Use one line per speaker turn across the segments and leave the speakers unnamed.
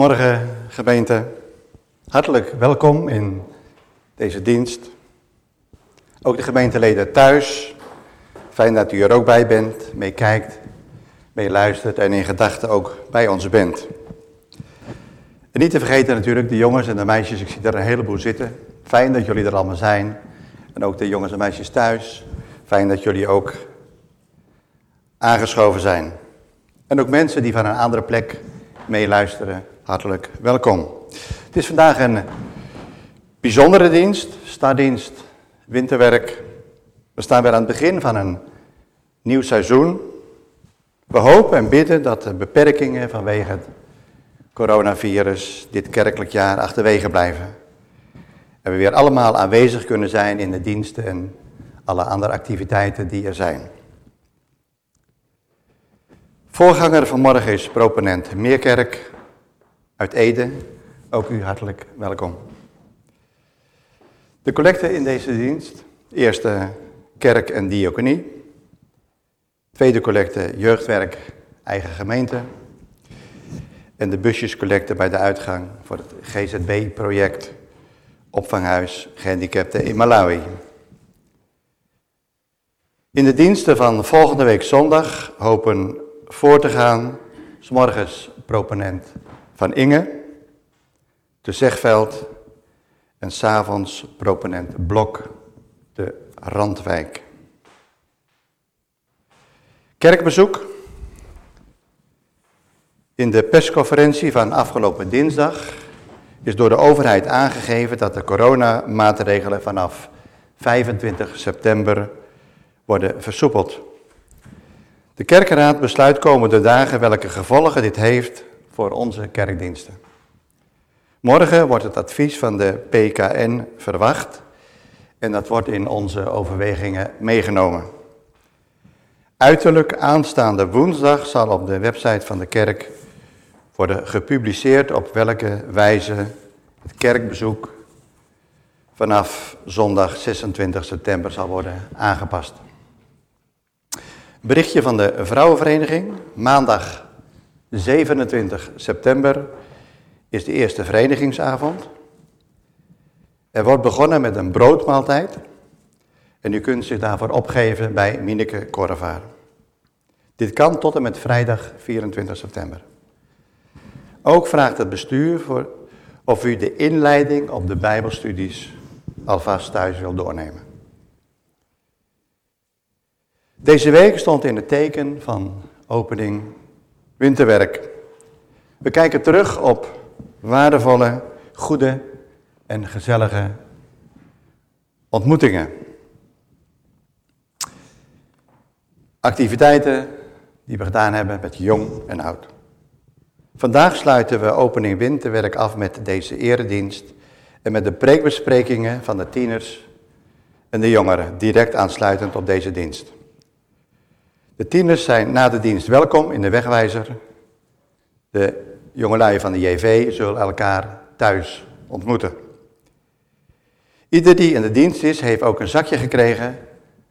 Goedemorgen gemeente. Hartelijk welkom in deze dienst. Ook de gemeenteleden thuis. Fijn dat u er ook bij bent, meekijkt, meeluistert en in gedachten ook bij ons bent. En niet te vergeten natuurlijk de jongens en de meisjes, ik zie er een heleboel zitten. Fijn dat jullie er allemaal zijn. En ook de jongens en meisjes thuis. Fijn dat jullie ook aangeschoven zijn. En ook mensen die van een andere plek meeluisteren, hartelijk welkom. Het is vandaag een bijzondere dienst, startdienst, winterwerk. We staan weer aan het begin van een nieuw seizoen. We hopen en bidden dat de beperkingen vanwege het coronavirus dit kerkelijk jaar achterwege blijven. En we weer allemaal aanwezig kunnen zijn in de diensten en alle andere activiteiten die er zijn. Voorganger van morgen is proponent Meerkerk uit Ede. Ook u hartelijk welkom. De collecte in deze dienst. Eerste kerk en diaconie. Tweede collecte jeugdwerk, eigen gemeente. En de busjescollecte bij de uitgang voor het GZB-project opvanghuis gehandicapten in Malawi. In de diensten van volgende week zondag hopen voor te gaan, s morgens proponent van Inge, de Zegveld en s'avonds proponent Blok, de Randwijk. Kerkbezoek. In de persconferentie van afgelopen dinsdag is door de overheid aangegeven dat de coronamaatregelen vanaf 25 september worden versoepeld. De kerkenraad besluit komende dagen welke gevolgen dit heeft voor onze kerkdiensten. Morgen wordt het advies van de PKN verwacht en dat wordt in onze overwegingen meegenomen. Uiterlijk aanstaande woensdag zal op de website van de kerk worden gepubliceerd op welke wijze het kerkbezoek vanaf zondag 26 september zal worden aangepast. Berichtje van de Vrouwenvereniging. Maandag 27 september is de eerste verenigingsavond. Er wordt begonnen met een broodmaaltijd. En u kunt zich daarvoor opgeven bij Mineke Korrevaar. Dit kan tot en met vrijdag 24 september. Ook vraagt het bestuur voor of u de inleiding op de Bijbelstudies alvast thuis wil doornemen. Deze week stond in het teken van opening winterwerk. We kijken terug op waardevolle, goede en gezellige ontmoetingen. Activiteiten die we gedaan hebben met jong en oud. Vandaag sluiten we opening winterwerk af met deze eredienst en met de preekbesprekingen van de tieners en de jongeren, direct aansluitend op deze dienst. De tieners zijn na de dienst welkom in de wegwijzer. De jongelui van de JV zullen elkaar thuis ontmoeten. Ieder die in de dienst is, heeft ook een zakje gekregen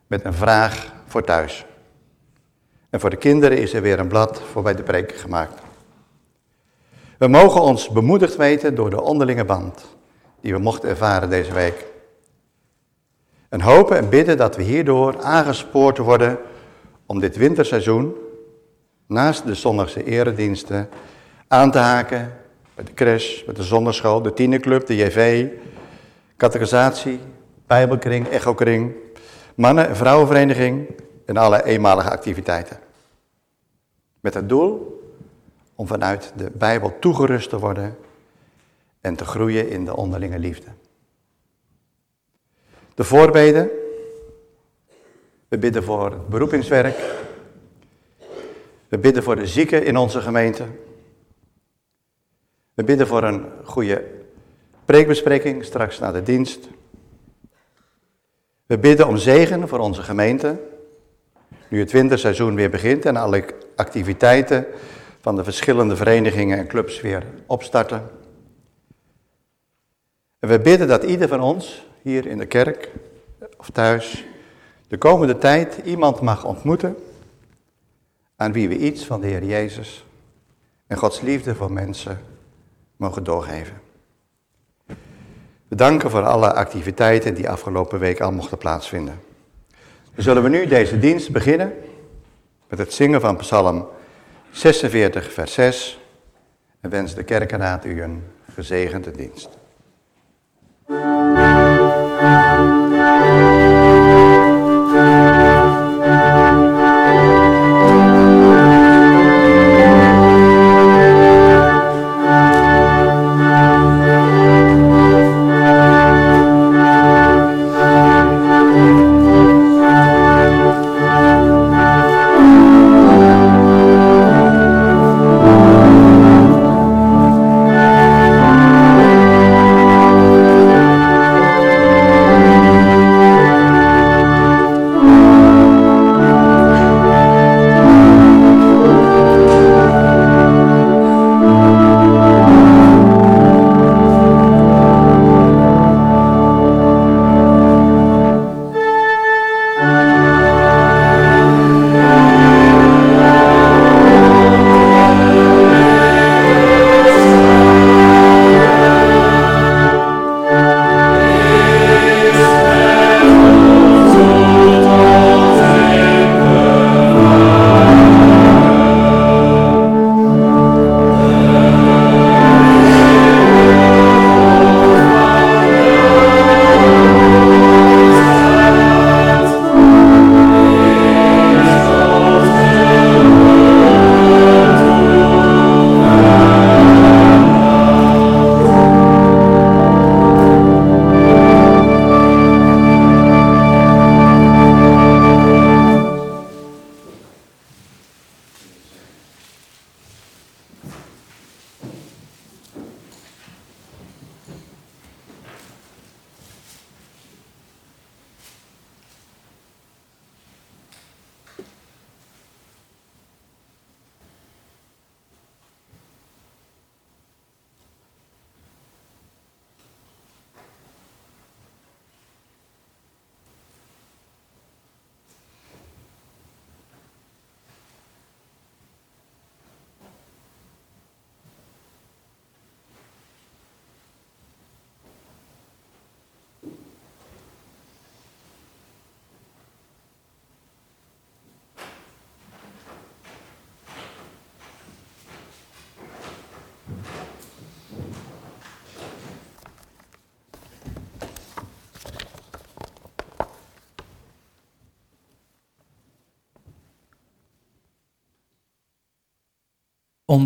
met een vraag voor thuis. En voor de kinderen is er weer een blad voor bij de preek gemaakt. We mogen ons bemoedigd weten door de onderlinge band die we mochten ervaren deze week. En hopen en bidden dat we hierdoor aangespoord worden om dit winterseizoen, naast de zondagse erediensten, aan te haken bij de crash, met de zonderschool, de tienerclub, de JV, catechisatie, bijbelkring, echokring, mannen- en vrouwenvereniging en alle eenmalige activiteiten. Met het doel om vanuit de Bijbel toegerust te worden en te groeien in de onderlinge liefde. De voorbeden. We bidden voor beroepingswerk. We bidden voor de zieken in onze gemeente. We bidden voor een goede preekbespreking straks na de dienst. We bidden om zegen voor onze gemeente. Nu het winterseizoen weer begint en alle activiteiten van de verschillende verenigingen en clubs weer opstarten. En we bidden dat ieder van ons hier in de kerk of thuis de komende tijd iemand mag ontmoeten aan wie we iets van de Heer Jezus en Gods liefde voor mensen mogen doorgeven. We danken voor alle activiteiten die afgelopen week al mochten plaatsvinden. Dan zullen we nu deze dienst beginnen met het zingen van Psalm 46, vers 6. En wens de kerkenraad u een gezegende dienst.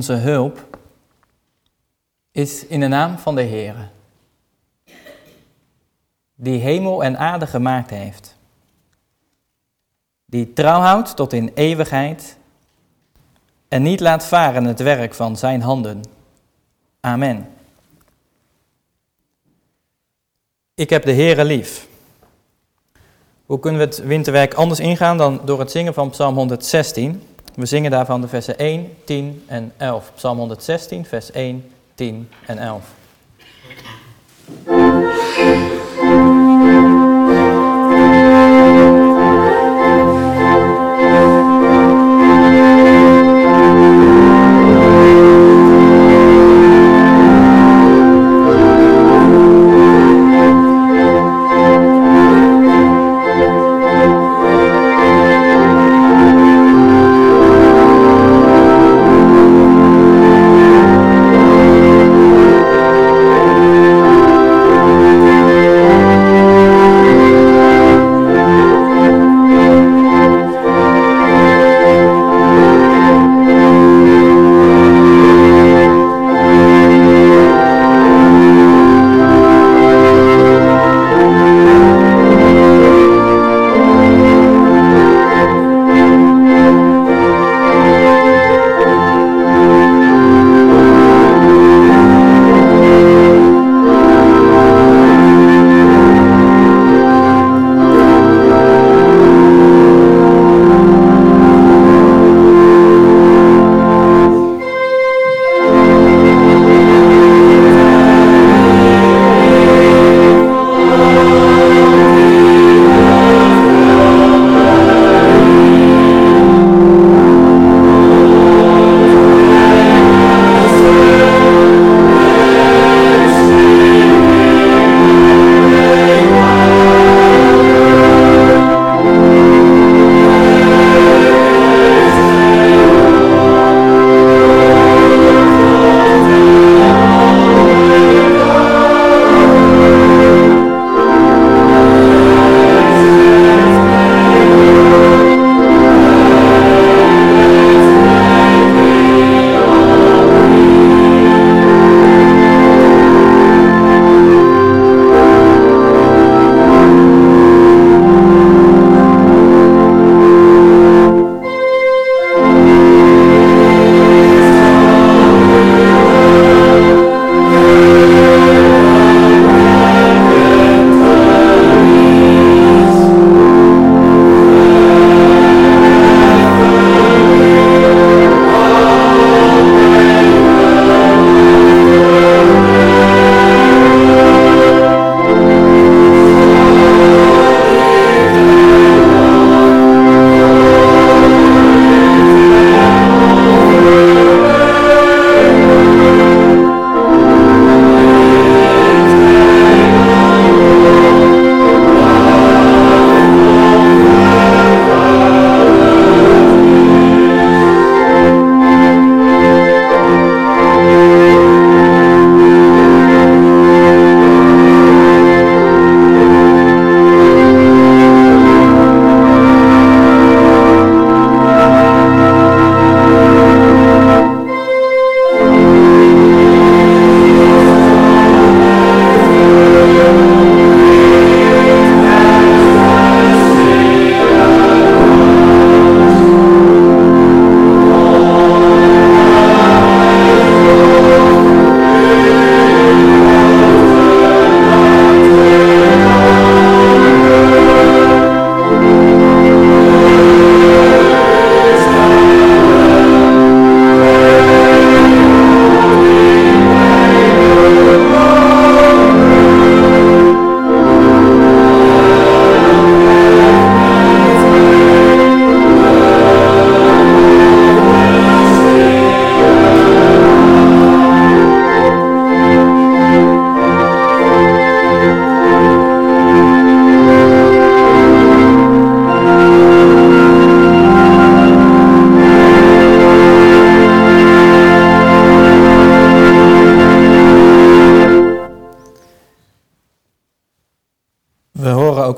Onze hulp is in de naam van de Heer, die hemel en aarde gemaakt heeft, die trouw houdt tot in eeuwigheid en niet laat varen het werk van zijn handen. Amen. Ik heb de Heere lief. Hoe kunnen we het winterwerk anders ingaan dan door het zingen van Psalm 116? We zingen daarvan de versen 1, 10 en 11. Psalm 116, vers 1, 10 en 11.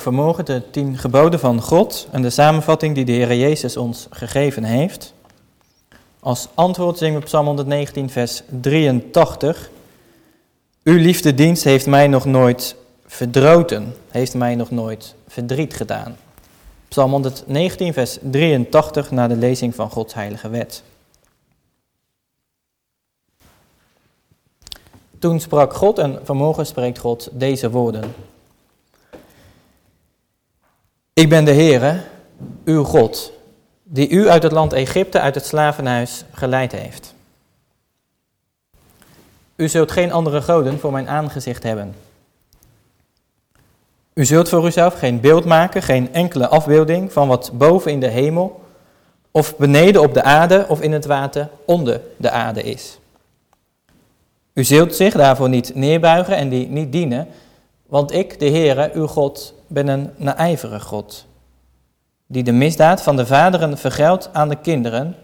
Vanmorgen de tien geboden van God en de samenvatting die de Heer Jezus ons gegeven heeft. Als antwoord zingen we Psalm 119, vers 83. Uw liefdedienst heeft mij nog nooit verdroten, heeft mij nog nooit verdriet gedaan. Psalm 119, vers 83 na de lezing van Gods heilige wet. Toen sprak God en vanmorgen spreekt God deze woorden. Ik ben de Heere, uw God, die u uit het land Egypte, uit het slavenhuis, geleid heeft. U zult geen andere goden voor mijn aangezicht hebben. U zult voor uzelf geen beeld maken, geen enkele afbeelding van wat boven in de hemel, of beneden op de aarde, of in het water onder de aarde is. U zult zich daarvoor niet neerbuigen en die niet dienen, want ik, de Heere, uw God, ben een naijverig God, die de misdaad van de vaderen vergeldt aan de kinderen,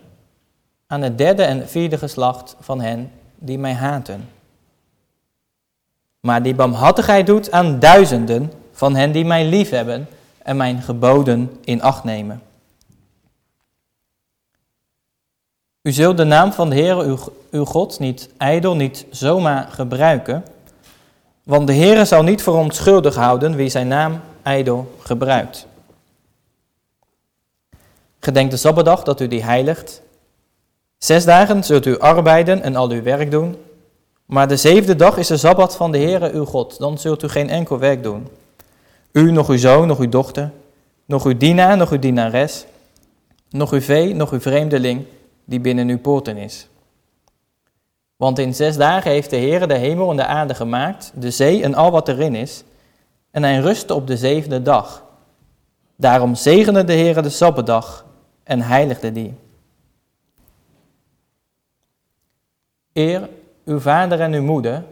aan het derde en vierde geslacht van hen die mij haten. Maar die barmhartigheid doet aan duizenden van hen die mij liefhebben en mijn geboden in acht nemen. U zult de naam van de Heer uw, uw God niet ijdel, niet zomaar gebruiken, want de Heer zal niet voor onschuldig houden wie zijn naam ijdel gebruikt. Gedenk de Sabbatdag dat u die heiligt. Zes dagen zult u arbeiden en al uw werk doen, maar de zevende dag is de Sabbat van de Heere uw God, dan zult u geen enkel werk doen. U, nog uw zoon, nog uw dochter, nog uw dienaar, nog uw dienares, nog uw vee, nog uw vreemdeling, die binnen uw poorten is. Want in zes dagen heeft de Heer de hemel en de aarde gemaakt, de zee en al wat erin is, en hij rustte op de zevende dag. Daarom zegende de Heer de Sabbatdag en heiligde die. Eer uw vader en uw moeder,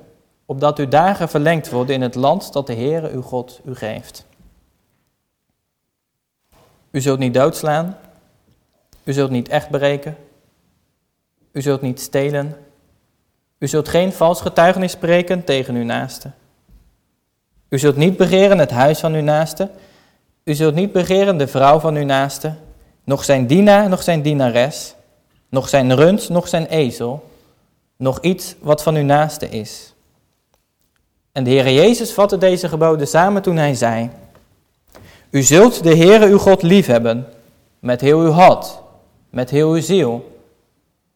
opdat uw dagen verlengd worden in het land dat de Heere uw God u geeft. U zult niet doodslaan, u zult niet echt breken, u zult niet stelen, u zult geen vals getuigenis spreken tegen uw naaste. U zult niet begeren het huis van uw naaste, u zult niet begeren de vrouw van uw naaste, nog zijn dienaar, nog zijn dienares, nog zijn rund, nog zijn ezel, nog iets wat van uw naaste is. En de Heere Jezus vatte deze geboden samen toen hij zei, U zult de Heere uw God liefhebben met heel uw hart, met heel uw ziel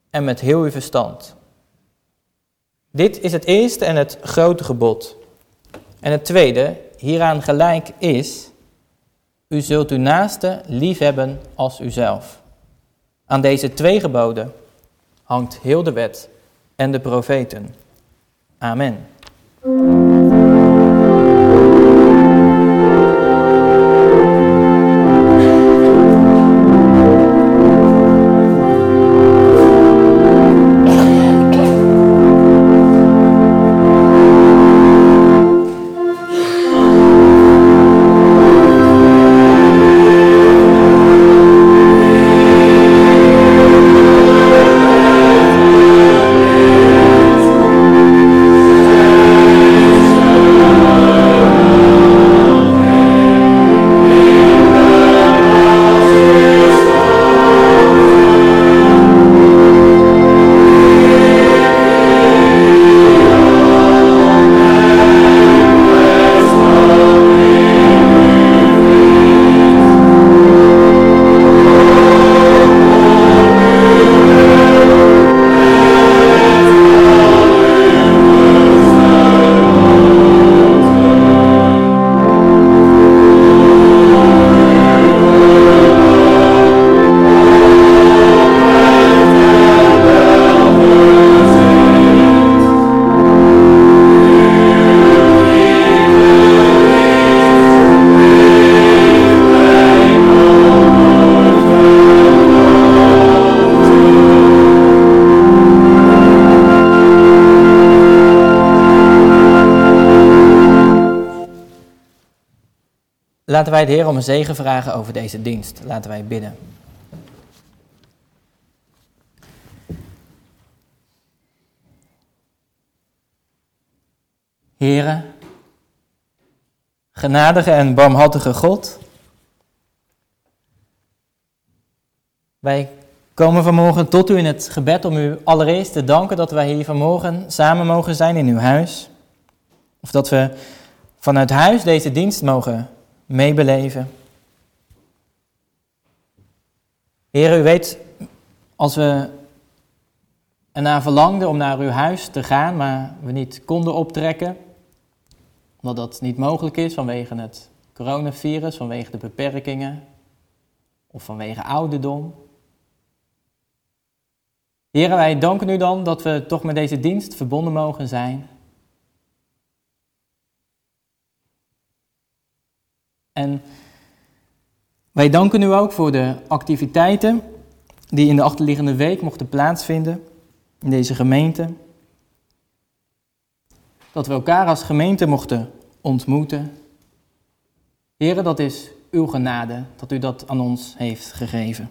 en met heel uw verstand. Dit is het eerste en het grote gebod. En het tweede, hieraan gelijk is, u zult uw naaste liefhebben als uzelf. Aan deze twee geboden hangt heel de wet en de profeten. Amen. Laten wij de Heer om een zegen vragen over deze dienst. Laten wij bidden. Heren, genadige en barmhartige God. Wij komen vanmorgen tot u in het gebed om u allereerst te danken dat wij hier vanmorgen samen mogen zijn in uw huis. Of dat we vanuit huis deze dienst mogen meebeleven. Heer, u weet, als we ernaar verlangden om naar uw huis te gaan, maar we niet konden optrekken, omdat dat niet mogelijk is vanwege het coronavirus, vanwege de beperkingen of vanwege ouderdom. Heren, wij danken u dan dat we toch met deze dienst verbonden mogen zijn. En wij danken u ook voor de activiteiten die in de achterliggende week mochten plaatsvinden in deze gemeente. Dat we elkaar als gemeente mochten ontmoeten. Heren, dat is uw genade dat u dat aan ons heeft gegeven.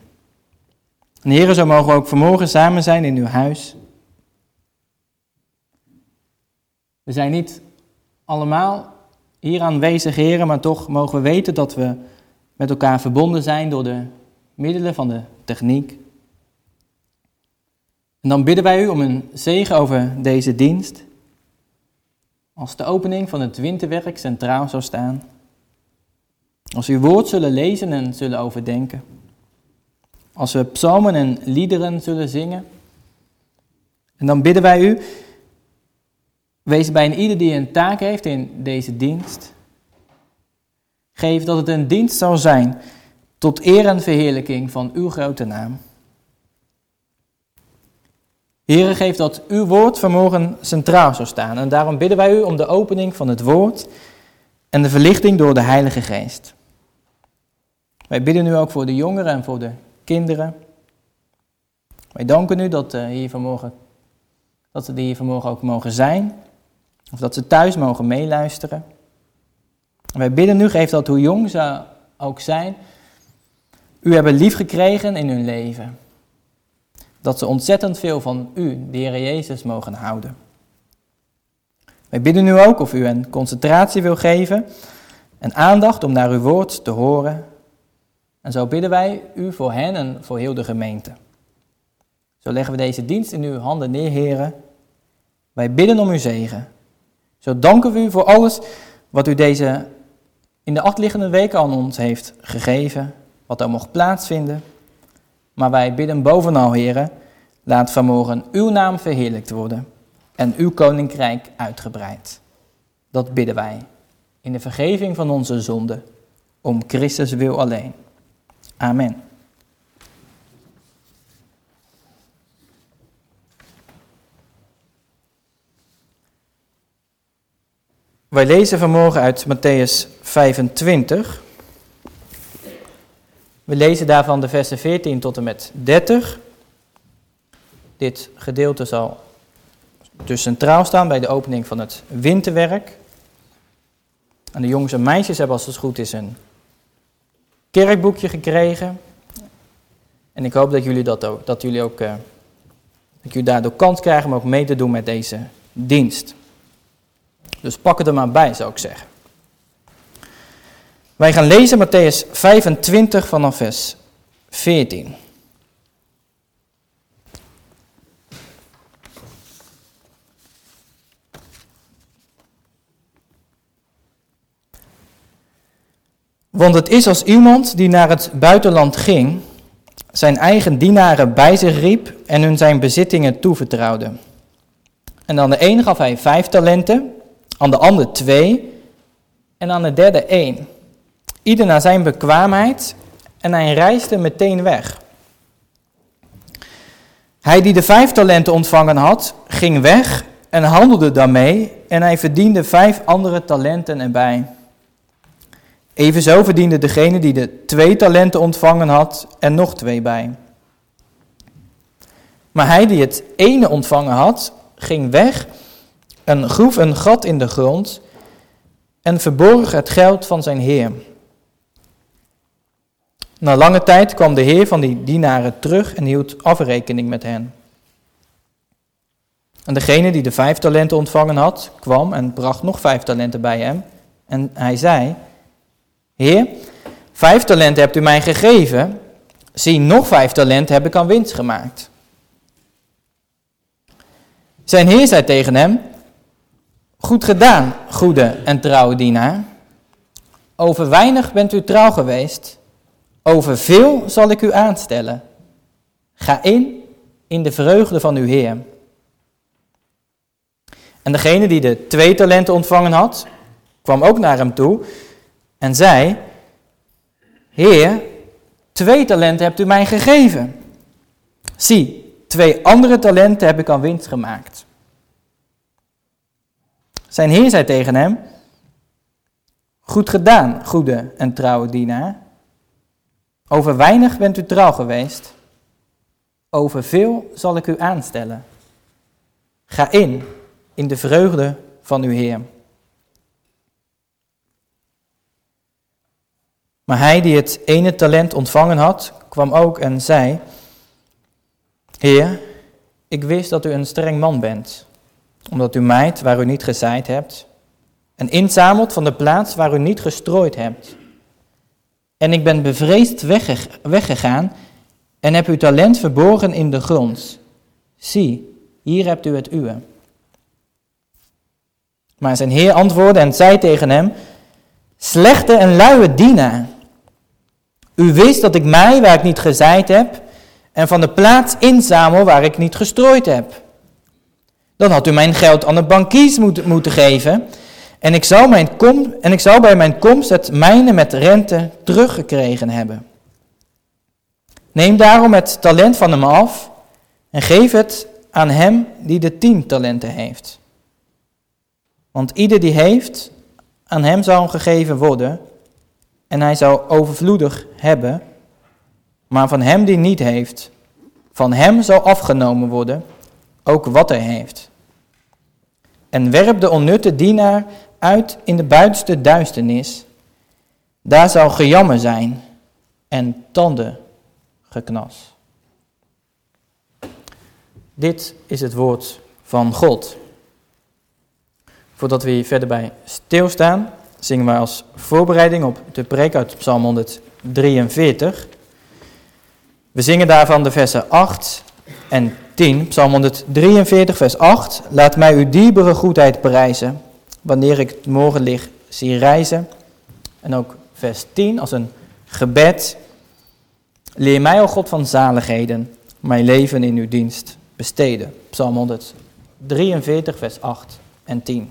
En heren, zo mogen we ook vanmorgen samen zijn in uw huis. We zijn niet allemaal hier aanwezig, heren, maar toch mogen we weten dat we met elkaar verbonden zijn door de middelen van de techniek. En dan bidden wij u om een zegen over deze dienst. Als de opening van het winterwerk centraal zou staan. Als we uw woord zullen lezen en zullen overdenken. Als we psalmen en liederen zullen zingen. En dan bidden wij u, wees bij een ieder die een taak heeft in deze dienst. Geef dat het een dienst zal zijn tot eer en verheerlijking van uw grote naam. Heere, geef dat uw woord vanmorgen centraal zou staan. En daarom bidden wij u om de opening van het woord en de verlichting door de Heilige Geest. Wij bidden u ook voor de jongeren en voor de kinderen. Wij danken u dat, uh, hier vanmorgen, dat ze hier vanmorgen ook mogen zijn. Of dat ze thuis mogen meeluisteren. wij bidden u, geef dat hoe jong ze ook zijn, u hebben lief gekregen in hun leven. Dat ze ontzettend veel van u, de Heer Jezus, mogen houden. Wij bidden u ook of u een concentratie wil geven en aandacht om naar uw woord te horen en zo bidden wij u voor hen en voor heel de gemeente. Zo leggen we deze dienst in uw handen neer, heren. Wij bidden om uw zegen. Zo danken we u voor alles wat u deze in de achtliggende weken aan ons heeft gegeven, wat er mocht plaatsvinden. Maar wij bidden bovenal, heren, laat vanmorgen uw naam verheerlijkt worden en uw koninkrijk uitgebreid. Dat bidden wij in de vergeving van onze zonden, om Christus wil alleen. Amen. Wij lezen vanmorgen uit Matthäus 25. We lezen daarvan de versen 14 tot en met 30. Dit gedeelte zal dus centraal staan bij de opening van het winterwerk. En de jongens en meisjes hebben als het goed is een kerkboekje gekregen. En ik hoop dat jullie, dat ook, dat jullie ook uh, dat jullie daardoor kans krijgen om ook mee te doen met deze dienst. Dus pak het er maar bij, zou ik zeggen. Wij gaan lezen Matthäus 25 vanaf vers 14. Want het is als iemand die naar het buitenland ging, zijn eigen dienaren bij zich riep en hun zijn bezittingen toevertrouwde. En aan de een gaf hij vijf talenten, aan de ander twee en aan de derde één. Ieder naar zijn bekwaamheid en hij reisde meteen weg. Hij die de vijf talenten ontvangen had, ging weg en handelde daarmee en hij verdiende vijf andere talenten erbij. Evenzo verdiende degene die de twee talenten ontvangen had er nog twee bij. Maar hij die het ene ontvangen had, ging weg en groef een gat in de grond en verborg het geld van zijn heer. Na lange tijd kwam de heer van die dienaren terug en hield afrekening met hen. En degene die de vijf talenten ontvangen had, kwam en bracht nog vijf talenten bij hem En hij zei, Heer, vijf talenten hebt u mij gegeven, zie nog vijf talenten heb ik aan winst gemaakt. Zijn heer zei tegen hem, goed gedaan, goede en trouwe dienaar. Over weinig bent u trouw geweest, over veel zal ik u aanstellen. Ga in, in de vreugde van uw Heer. En degene die de twee talenten ontvangen had, kwam ook naar hem toe en zei, Heer, twee talenten hebt u mij gegeven. Zie, twee andere talenten heb ik aan winst gemaakt. Zijn heer zei tegen hem, goed gedaan, goede en trouwe dienaar. Over weinig bent u trouw geweest, over veel zal ik u aanstellen. Ga in, in de vreugde van uw Heer. Maar hij die het ene talent ontvangen had, kwam ook en zei, Heer, ik wist dat u een streng man bent, omdat u maait waar u niet gezaaid hebt en inzamelt van de plaats waar u niet gestrooid hebt. En ik ben bevreesd weggegaan en heb uw talent verborgen in de grond. Zie, hier hebt u het uwe. Maar zijn heer antwoordde en zei tegen hem, slechte en luie dienaar. U wist dat ik mij, waar ik niet gezaaid heb, en van de plaats inzamel waar ik niet gestrooid heb. Dan had u mijn geld aan de bankiers moeten, moeten geven, en ik, zou mijn kom, en ik zou bij mijn komst het mijne met rente teruggekregen hebben. Neem daarom het talent van hem af en geef het aan hem die de tien talenten heeft. Want ieder die heeft, aan hem zal gegeven worden en hij zal overvloedig hebben. Maar van hem die niet heeft, van hem zal afgenomen worden, ook wat hij heeft. En werp de onnutte dienaar uit in de buitenste duisternis. Daar zal gejammer zijn en tanden geknas. Dit is het woord van God. Voordat we hier verder bij stilstaan, zingen wij als voorbereiding op de preek uit Psalm 143. We zingen daarvan de versen 8 en 10. Psalm 143, vers 8. Laat mij uw dierbare goedheid prijzen, wanneer ik het morgenlicht zie reizen. En ook vers 10 als een gebed. Leer mij, o God van zaligheden, mijn leven in uw dienst besteden. Psalm 143, vers 8 en 10.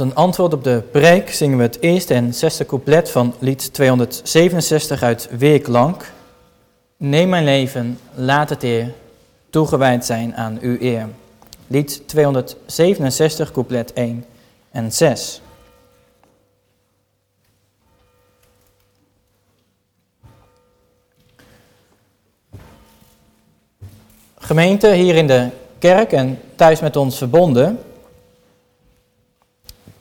Een antwoord op de preek zingen we het eerste en zesde couplet van lied 267 uit Weerklank. Neem mijn leven, laat het eer, toegewijd zijn aan uw eer. Lied 267, couplet 1 en 6. Gemeente hier in de kerk en thuis met ons verbonden.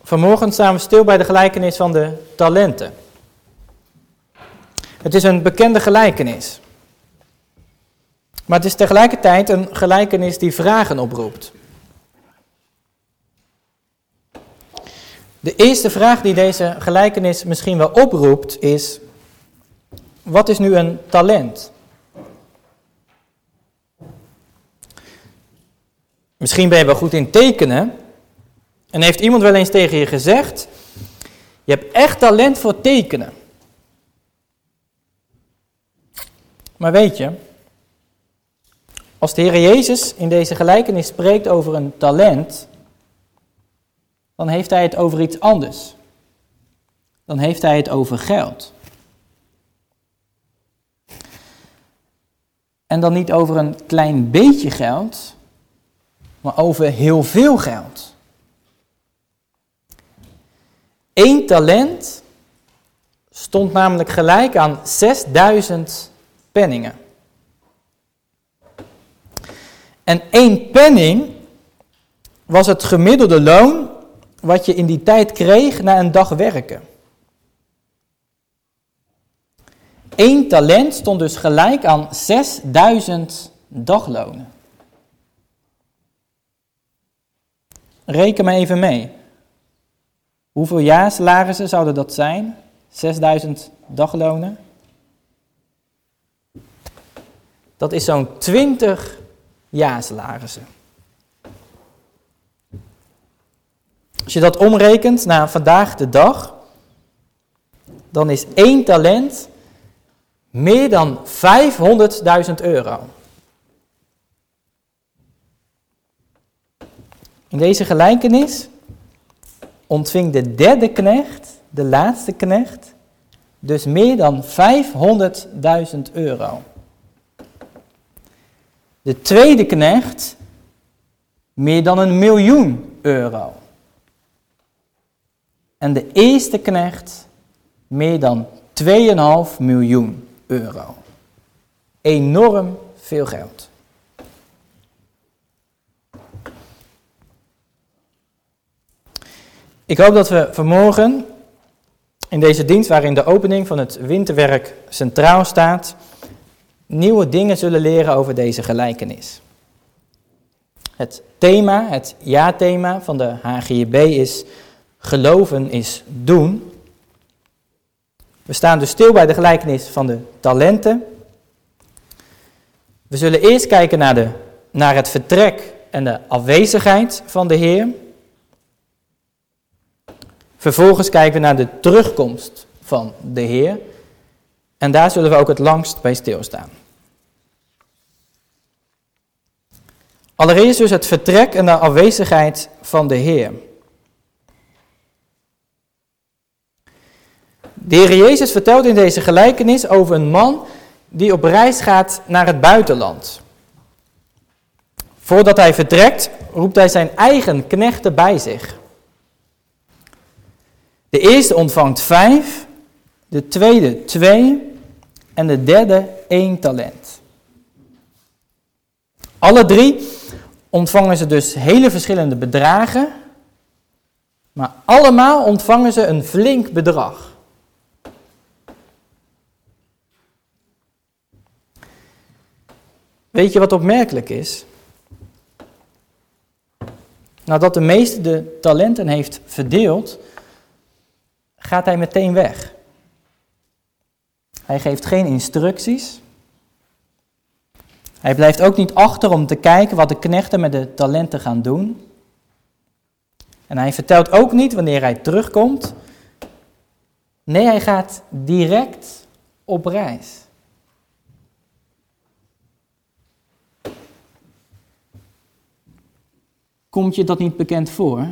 Vanmorgen staan we stil bij de gelijkenis van de talenten. Het is een bekende gelijkenis. Maar het is tegelijkertijd een gelijkenis die vragen oproept. De eerste vraag die deze gelijkenis misschien wel oproept is: wat is nu een talent? Misschien ben je wel goed in tekenen. En heeft iemand wel eens tegen je gezegd: Je hebt echt talent voor tekenen. Maar weet je, als de Heer Jezus in deze gelijkenis spreekt over een talent, dan heeft hij het over iets anders. Dan heeft hij het over geld. En dan niet over een klein beetje geld, maar over heel veel geld. Eén talent stond namelijk gelijk aan 6000 penningen. En één penning was het gemiddelde loon wat je in die tijd kreeg na een dag werken. Eén talent stond dus gelijk aan 6000 daglonen. Reken me even mee. Hoeveel jaarsalarissen zouden dat zijn? 6000 daglonen? Dat is zo'n 20 jaarsalarissen. Als je dat omrekent naar vandaag de dag, dan is één talent meer dan 500.000 euro. In deze gelijkenis ontving de derde knecht, de laatste knecht, dus meer dan 500.000 euro. De tweede knecht meer dan een miljoen euro. En de eerste knecht meer dan 2,5 miljoen euro. Enorm veel geld. Ik hoop dat we vanmorgen in deze dienst waarin de opening van het winterwerk centraal staat, nieuwe dingen zullen leren over deze gelijkenis. Het thema, het ja-thema van de HGB is geloven is doen. We staan dus stil bij de gelijkenis van de talenten. We zullen eerst kijken naar, de, naar het vertrek en de afwezigheid van de Heer. Vervolgens kijken we naar de terugkomst van de Heer. En daar zullen we ook het langst bij stilstaan. Allereerst dus het vertrek en de afwezigheid van de Heer. De Heer Jezus vertelt in deze gelijkenis over een man die op reis gaat naar het buitenland. Voordat hij vertrekt, roept hij zijn eigen knechten bij zich. De eerste ontvangt vijf, de tweede twee en de derde één talent. Alle drie ontvangen ze dus hele verschillende bedragen, maar allemaal ontvangen ze een flink bedrag. Weet je wat opmerkelijk is? Nadat de meeste de talenten heeft verdeeld, gaat hij meteen weg. Hij geeft geen instructies. Hij blijft ook niet achter om te kijken wat de knechten met de talenten gaan doen. En hij vertelt ook niet wanneer hij terugkomt. Nee, hij gaat direct op reis. Komt je dat niet bekend voor?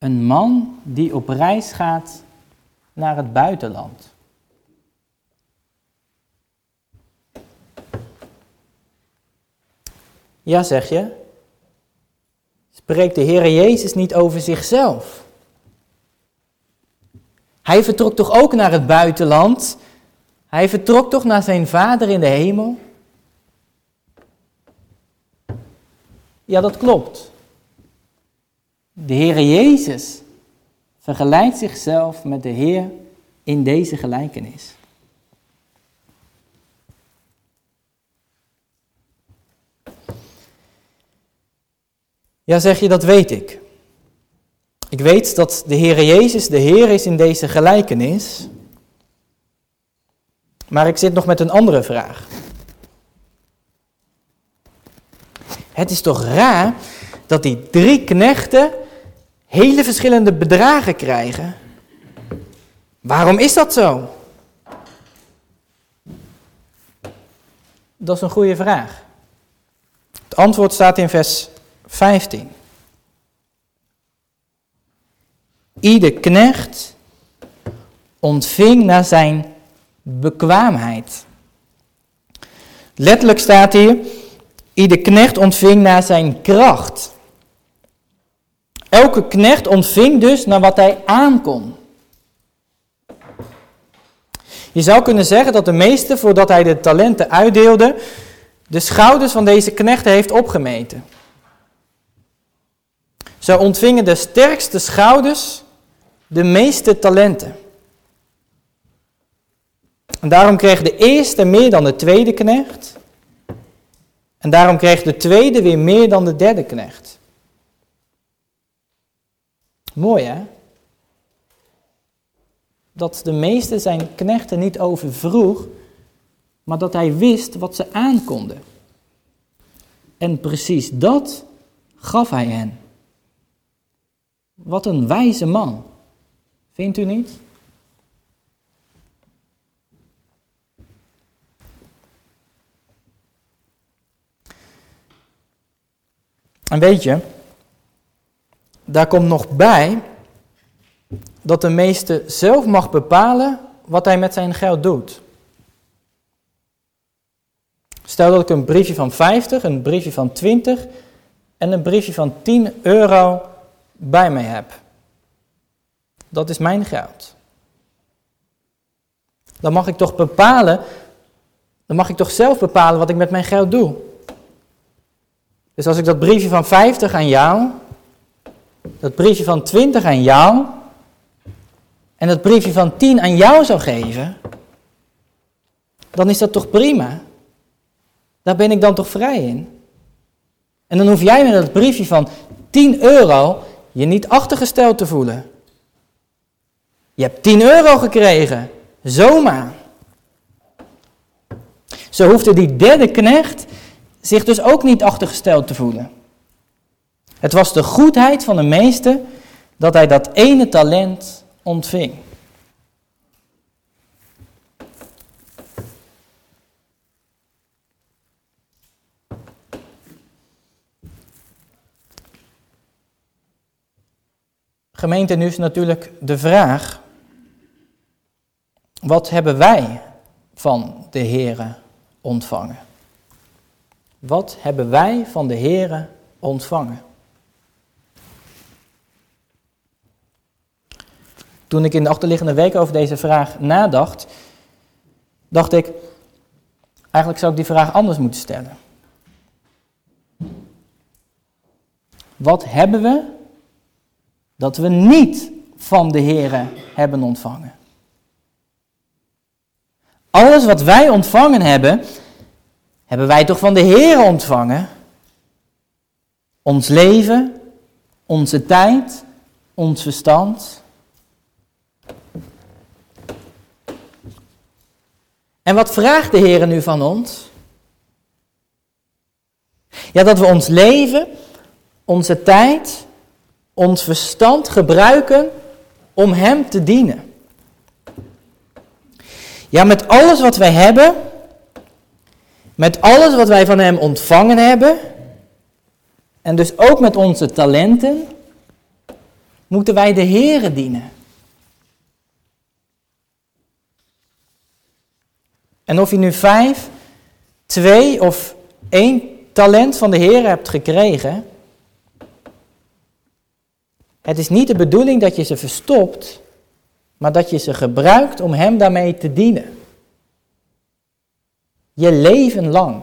Een man die op reis gaat naar het buitenland. Ja, zeg je. Spreekt de Heer Jezus niet over zichzelf? Hij vertrok toch ook naar het buitenland? Hij vertrok toch naar zijn Vader in de hemel? Ja, dat klopt. De Heer Jezus vergelijkt zichzelf met de Heer in deze gelijkenis. Ja, zeg je, dat weet ik. Ik weet dat de Heer Jezus de Heer is in deze gelijkenis. Maar ik zit nog met een andere vraag. Het is toch raar dat die drie knechten hele verschillende bedragen krijgen? Waarom is dat zo? Dat is een goede vraag. Het antwoord staat in vers 15. Ieder knecht ontving naar zijn bekwaamheid. Letterlijk staat hier, ieder knecht ontving naar zijn kracht. Elke knecht ontving dus naar wat hij aankon. Je zou kunnen zeggen dat de meester, voordat hij de talenten uitdeelde, de schouders van deze knechten heeft opgemeten. Zo ontvingen de sterkste schouders de meeste talenten. En daarom kreeg de eerste meer dan de tweede knecht. En daarom kreeg de tweede weer meer dan de derde knecht. Mooi hè? Dat de meeste zijn knechten niet overvroeg, maar dat hij wist wat ze aankonden. En precies dat gaf hij hen. Wat een wijze man. Vindt u niet? En weet je, daar komt nog bij dat de meeste zelf mag bepalen wat hij met zijn geld doet. Stel dat ik een briefje van 50, een briefje van 20 en een briefje van 10 euro bij mij heb. Dat is mijn geld. Dan mag ik toch bepalen, dan mag ik toch zelf bepalen wat ik met mijn geld doe. Dus als ik dat briefje van 50 aan jou, dat briefje van 20 aan jou en dat briefje van 10 aan jou zou geven, dan is dat toch prima? Daar ben ik dan toch vrij in? En dan hoef jij met dat briefje van 10 euro je niet achtergesteld te voelen. Je hebt 10 euro gekregen, zomaar. Zo hoefde die derde knecht zich dus ook niet achtergesteld te voelen. Het was de goedheid van de meester dat hij dat ene talent ontving. Gemeente, nu is natuurlijk de vraag, wat hebben wij van de Here ontvangen? Wat hebben wij van de Here ontvangen? Toen ik in de achterliggende weken over deze vraag nadacht, dacht ik, eigenlijk zou ik die vraag anders moeten stellen. Wat hebben we dat we niet van de Here hebben ontvangen? Alles wat wij ontvangen hebben, hebben wij toch van de Heer ontvangen? Ons leven, onze tijd, ons verstand. En wat vraagt de Heer nu van ons? Ja, dat we ons leven, onze tijd, ons verstand gebruiken om Hem te dienen. Ja, met alles wat wij hebben, met alles wat wij van Hem ontvangen hebben, en dus ook met onze talenten, moeten wij de Here dienen. En of je nu vijf, twee of één talent van de Heer hebt gekregen, het is niet de bedoeling dat je ze verstopt, maar dat je ze gebruikt om Hem daarmee te dienen. Je leven lang.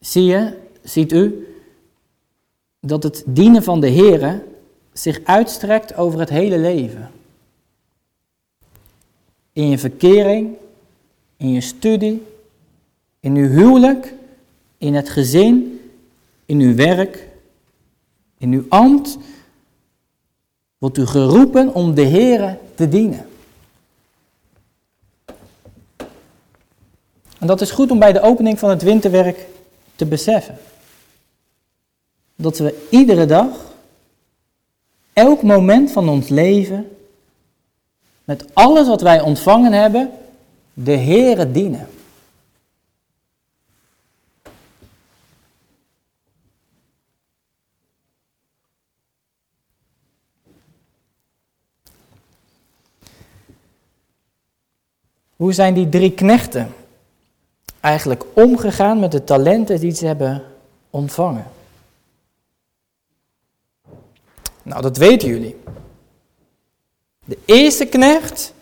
Zie je, ziet u, dat het dienen van de Here zich uitstrekt over het hele leven. In je verkering, in je studie, in uw huwelijk, in het gezin, in uw werk, in uw ambt, wordt u geroepen om de Here te dienen. En dat is goed om bij de opening van het winterwerk te beseffen. Dat we iedere dag, elk moment van ons leven, met alles wat wij ontvangen hebben, de Heere dienen. Hoe zijn die drie knechten eigenlijk omgegaan met de talenten die ze hebben ontvangen? Nou, dat weten jullie. De eerste knecht,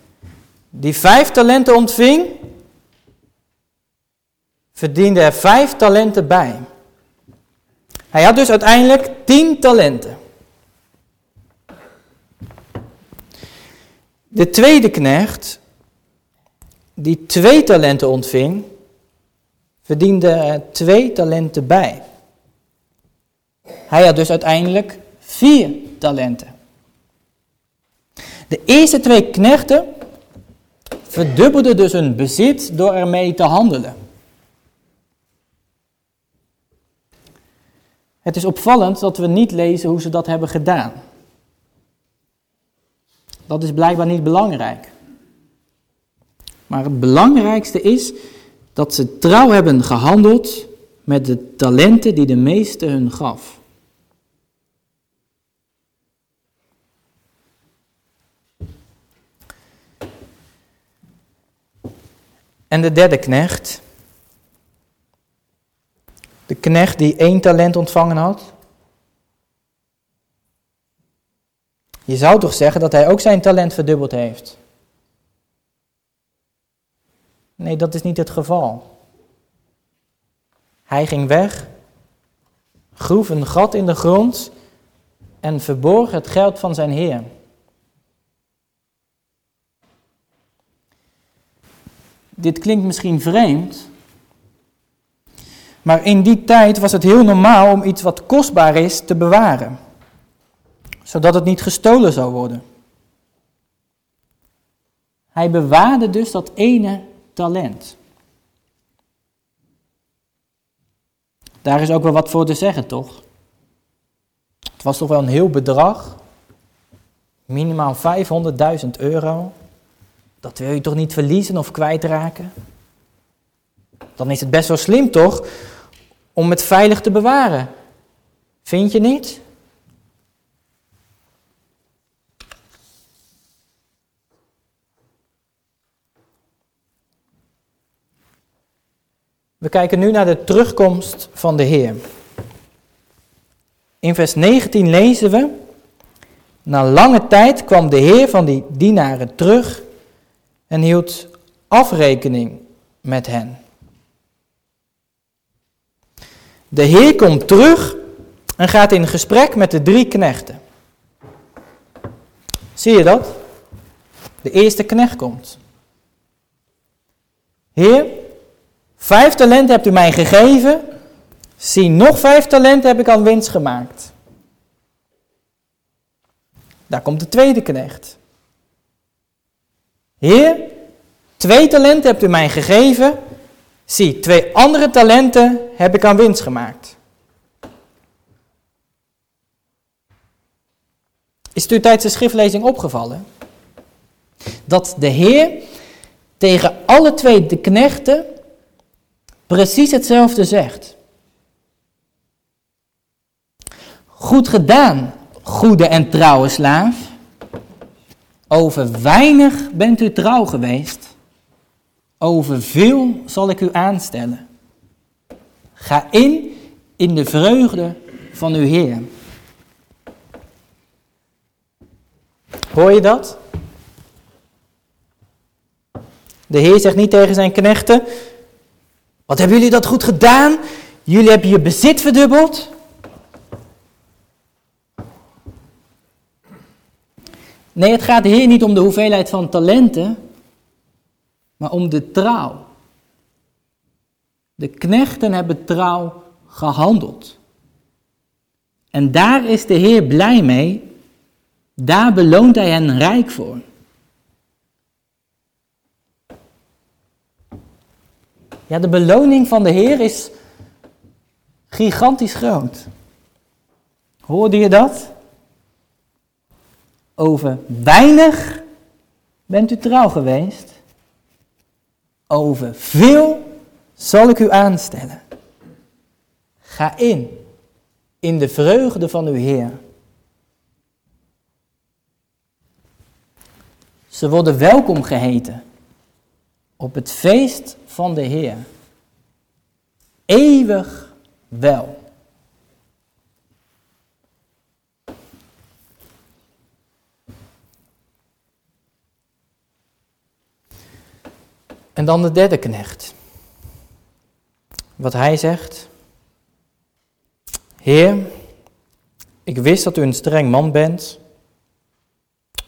die vijf talenten ontving, verdiende er vijf talenten bij. Hij had dus uiteindelijk tien talenten. De tweede knecht, die twee talenten ontving, verdiende er twee talenten bij. Hij had dus uiteindelijk vier De eerste twee knechten verdubbelden dus hun bezit door ermee te handelen. Het is opvallend dat we niet lezen hoe ze dat hebben gedaan. Dat is blijkbaar niet belangrijk. Maar het belangrijkste is dat ze trouw hebben gehandeld met de talenten die de meeste hun gaf. En de derde knecht, de knecht die één talent ontvangen had. Je zou toch zeggen dat hij ook zijn talent verdubbeld heeft? Nee, dat is niet het geval. Hij ging weg, groef een gat in de grond en verborg het geld van zijn heer. Dit klinkt misschien vreemd, maar in die tijd was het heel normaal om iets wat kostbaar is te bewaren, zodat het niet gestolen zou worden. Hij bewaarde dus dat ene talent. Daar is ook wel wat voor te zeggen, toch? Het was toch wel een heel bedrag. Minimaal 500.000 euro. Dat wil je toch niet verliezen of kwijtraken? Dan is het best wel slim toch om het veilig te bewaren. Vind je niet? We kijken nu naar de terugkomst van de Heer. In vers 19 lezen we: Na lange tijd kwam de Heer van die dienaren terug en hield afrekening met hen. De Heer komt terug en gaat in gesprek met de drie knechten. Zie je dat? De eerste knecht komt. Heer, vijf talenten hebt u mij gegeven. Zie, nog vijf talenten heb ik aan winst gemaakt. Daar komt de tweede knecht. Heer, twee talenten hebt u mij gegeven. Zie, twee andere talenten heb ik aan winst gemaakt. Is u tijdens de schriftlezing opgevallen? Dat de Heer tegen alle twee de knechten precies hetzelfde zegt. Goed gedaan, goede en trouwe slaaf. Over weinig bent u trouw geweest. Over veel zal ik u aanstellen. Ga in in de vreugde van uw Heer. Hoor je dat? De Heer zegt niet tegen zijn knechten: Wat hebben jullie dat goed gedaan? Jullie hebben je bezit verdubbeld. Nee, het gaat de Heer niet om de hoeveelheid van talenten, maar om de trouw. De knechten hebben trouw gehandeld. En daar is de Heer blij mee. Daar beloont Hij hen rijk voor. Ja, de beloning van de Heer is gigantisch groot. Hoorde je dat? Over weinig bent u trouw geweest. Over veel zal ik u aanstellen. Ga in, in de vreugde van uw Heer. Ze worden welkom geheten op het feest van de Heer. Eeuwig wel. En dan de derde knecht. Wat hij zegt. Heer, ik wist dat u een streng man bent,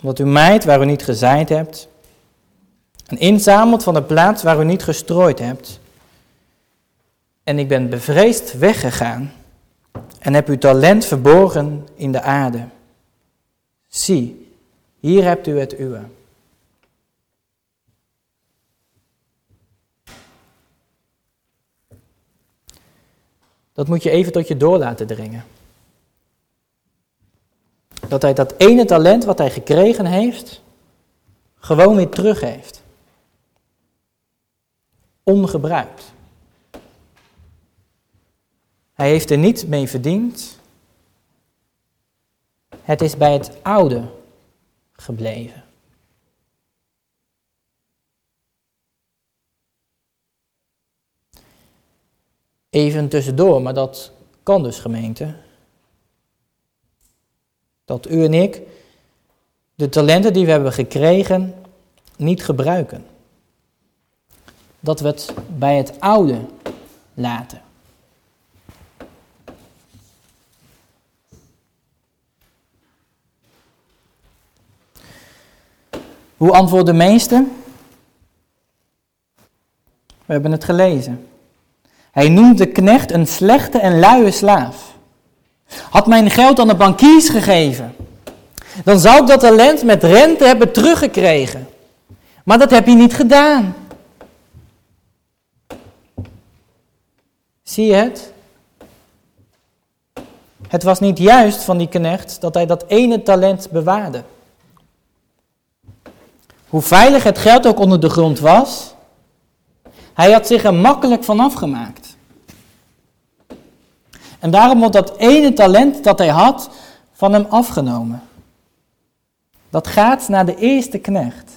omdat u mijt waar u niet gezaaid hebt, en inzamelt van de plaats waar u niet gestrooid hebt. En ik ben bevreesd weggegaan en heb uw talent verborgen in de aarde. Zie, hier hebt u het uwe. Dat moet je even tot je door laten dringen. Dat hij dat ene talent wat hij gekregen heeft, gewoon weer teruggeeft. Ongebruikt. Hij heeft er niet mee verdiend. Het is bij het oude gebleven. Even tussendoor, maar dat kan dus gemeente. Dat u en ik de talenten die we hebben gekregen niet gebruiken. Dat we het bij het oude laten. Hoe antwoorden de meesten? We hebben het gelezen. Hij noemt de knecht een slechte en luie slaaf. Had mijn geld aan de bankiers gegeven, dan zou ik dat talent met rente hebben teruggekregen. Maar dat heb je niet gedaan. Zie je het? Het was niet juist van die knecht dat hij dat ene talent bewaarde. Hoe veilig het geld ook onder de grond was, hij had zich er makkelijk van afgemaakt. En daarom wordt dat ene talent dat hij had van hem afgenomen. Dat gaat naar de eerste knecht.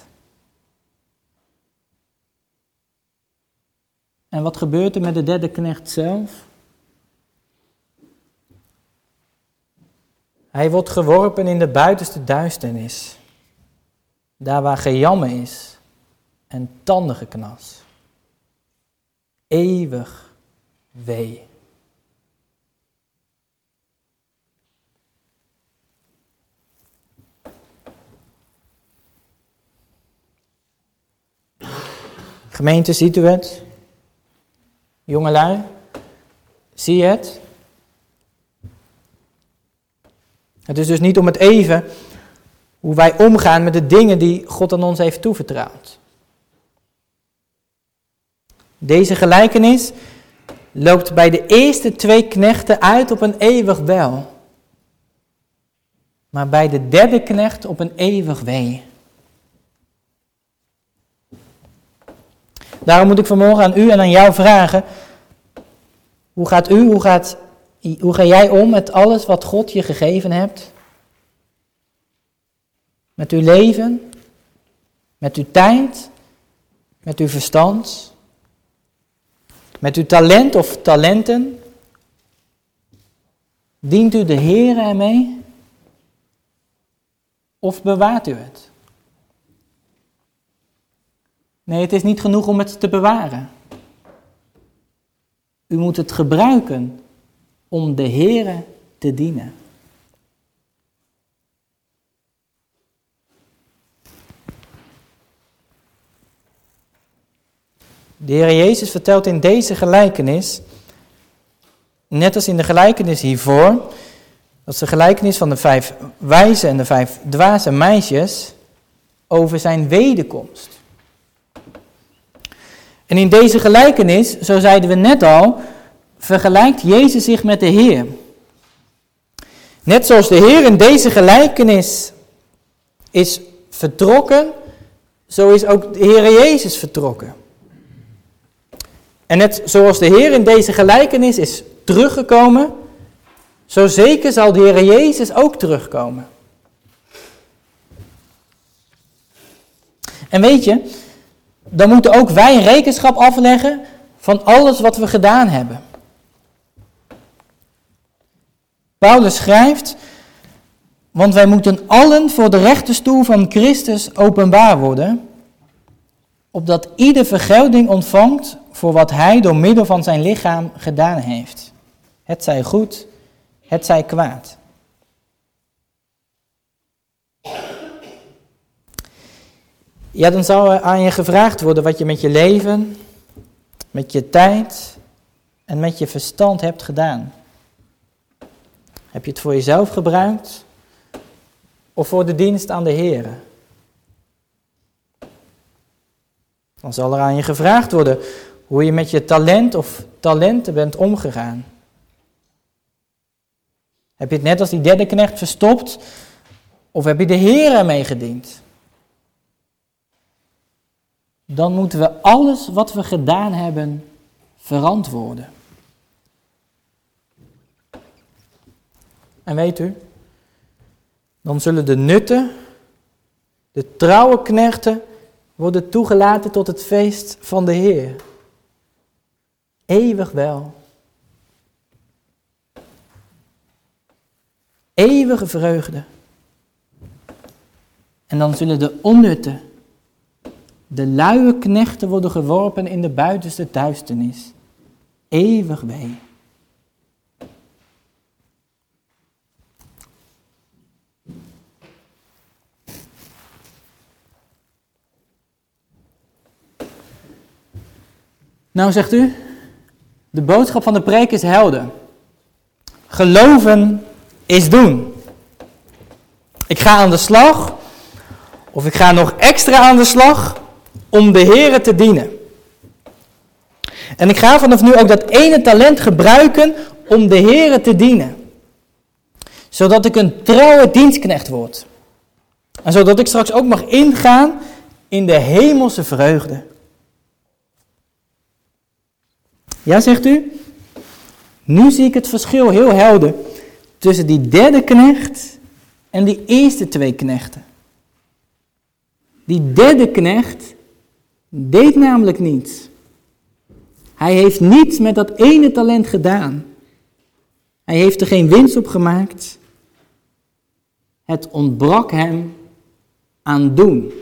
En wat gebeurt er met de derde knecht zelf? Hij wordt geworpen in de buitenste duisternis. Daar waar gejammer is en tandengeknas eeuwig wee. Gemeente, ziet u het? Jongelui, zie je het? Het is dus niet om het even hoe wij omgaan met de dingen die God aan ons heeft toevertrouwd. Deze gelijkenis loopt bij de eerste twee knechten uit op een eeuwig wel. Maar bij de derde knecht op een eeuwig wee. Daarom moet ik vanmorgen aan u en aan jou vragen, Hoe gaat u, hoe, gaat, hoe ga jij om met alles wat God je gegeven hebt? Met uw leven, met uw tijd, met uw verstand, met uw talent of talenten. Dient u de Heer ermee? Of bewaart u het? Nee, het is niet genoeg om het te bewaren. U moet het gebruiken om de Heere te dienen. De Heer Jezus vertelt in deze gelijkenis, net als in de gelijkenis hiervoor, dat is de gelijkenis van de vijf wijze en de vijf dwaze meisjes over zijn wederkomst. En in deze gelijkenis, zo zeiden we net al, vergelijkt Jezus zich met de Heer. Net zoals de Heer in deze gelijkenis is vertrokken, zo is ook de Heer Jezus vertrokken. En net zoals de Heer in deze gelijkenis is teruggekomen, zo zeker zal de Heer Jezus ook terugkomen. En weet je, dan moeten ook wij rekenschap afleggen van alles wat we gedaan hebben. Paulus schrijft, want wij moeten allen voor de rechterstoel van Christus openbaar worden, opdat ieder vergelding ontvangt voor wat hij door middel van zijn lichaam gedaan heeft. Het zij goed, het zij kwaad. Ja, dan zou er aan je gevraagd worden wat je met je leven, met je tijd en met je verstand hebt gedaan. Heb je het voor jezelf gebruikt of voor de dienst aan de Heer? Dan zal er aan je gevraagd worden hoe je met je talent of talenten bent omgegaan. Heb je het net als die derde knecht verstopt of heb je de Heer ermee gediend? Dan moeten we alles wat we gedaan hebben verantwoorden. En weet u, dan zullen de nutten, de trouwe knechten, worden toegelaten tot het feest van de Heer. Eeuwig wel. Eeuwige vreugde. En dan zullen de onnutte, de luie knechten worden geworpen in de buitenste duisternis. Eeuwig wee. Nou zegt u, de boodschap van de preek is helder. Geloven is doen. Ik ga aan de slag, of ik ga nog extra aan de slag om de Heer te dienen. En ik ga vanaf nu ook dat ene talent gebruiken om de Heer te dienen. Zodat ik een trouwe dienstknecht word. En zodat ik straks ook mag ingaan in de hemelse vreugde. Ja, zegt u? Nu zie ik het verschil heel helder tussen die derde knecht en die eerste twee knechten. Die derde knecht deed namelijk niets. Hij heeft niets met dat ene talent gedaan. Hij heeft er geen winst op gemaakt. Het ontbrak hem aan doen.